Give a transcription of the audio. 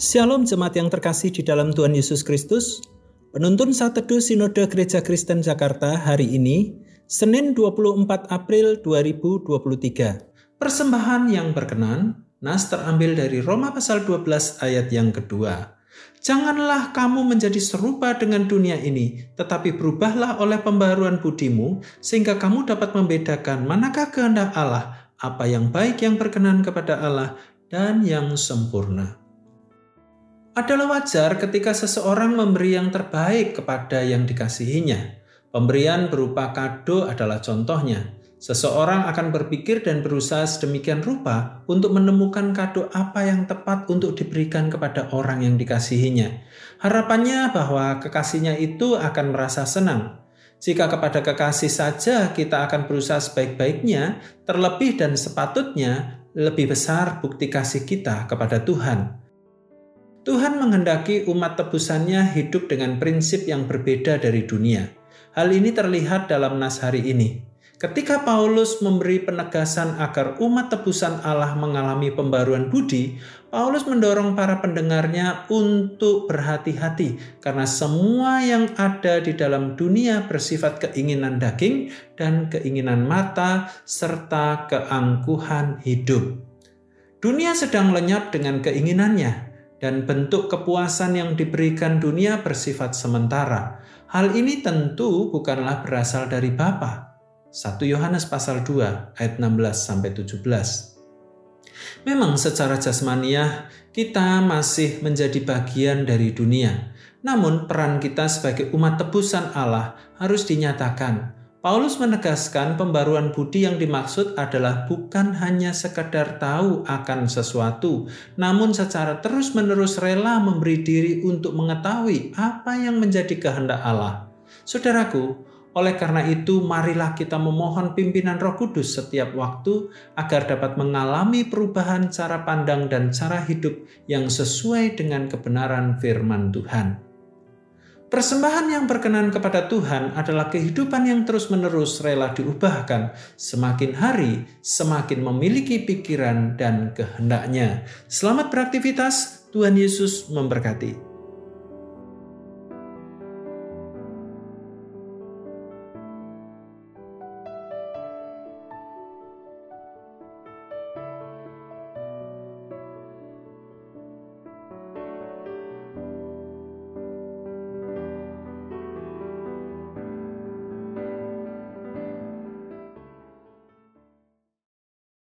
Shalom jemaat yang terkasih di dalam Tuhan Yesus Kristus. Penuntun saat teduh Sinode Gereja Kristen Jakarta hari ini, Senin 24 April 2023. Persembahan yang berkenan, Nas terambil dari Roma pasal 12 ayat yang kedua. Janganlah kamu menjadi serupa dengan dunia ini, tetapi berubahlah oleh pembaruan budimu, sehingga kamu dapat membedakan manakah kehendak Allah, apa yang baik yang berkenan kepada Allah, dan yang sempurna adalah wajar ketika seseorang memberi yang terbaik kepada yang dikasihinya. Pemberian berupa kado adalah contohnya. Seseorang akan berpikir dan berusaha sedemikian rupa untuk menemukan kado apa yang tepat untuk diberikan kepada orang yang dikasihinya. Harapannya bahwa kekasihnya itu akan merasa senang. Jika kepada kekasih saja kita akan berusaha sebaik-baiknya, terlebih dan sepatutnya lebih besar bukti kasih kita kepada Tuhan. Tuhan menghendaki umat tebusannya hidup dengan prinsip yang berbeda dari dunia. Hal ini terlihat dalam nas hari ini. Ketika Paulus memberi penegasan agar umat tebusan Allah mengalami pembaruan budi, Paulus mendorong para pendengarnya untuk berhati-hati karena semua yang ada di dalam dunia bersifat keinginan daging dan keinginan mata serta keangkuhan hidup. Dunia sedang lenyap dengan keinginannya, dan bentuk kepuasan yang diberikan dunia bersifat sementara. Hal ini tentu bukanlah berasal dari Bapa. 1 Yohanes pasal 2 ayat 16 sampai 17. Memang secara jasmaniah kita masih menjadi bagian dari dunia. Namun peran kita sebagai umat tebusan Allah harus dinyatakan Paulus menegaskan pembaruan budi yang dimaksud adalah bukan hanya sekedar tahu akan sesuatu, namun secara terus-menerus rela memberi diri untuk mengetahui apa yang menjadi kehendak Allah. Saudaraku, oleh karena itu marilah kita memohon pimpinan Roh Kudus setiap waktu agar dapat mengalami perubahan cara pandang dan cara hidup yang sesuai dengan kebenaran firman Tuhan. Persembahan yang berkenan kepada Tuhan adalah kehidupan yang terus-menerus rela diubahkan, semakin hari semakin memiliki pikiran dan kehendaknya. Selamat beraktivitas, Tuhan Yesus memberkati.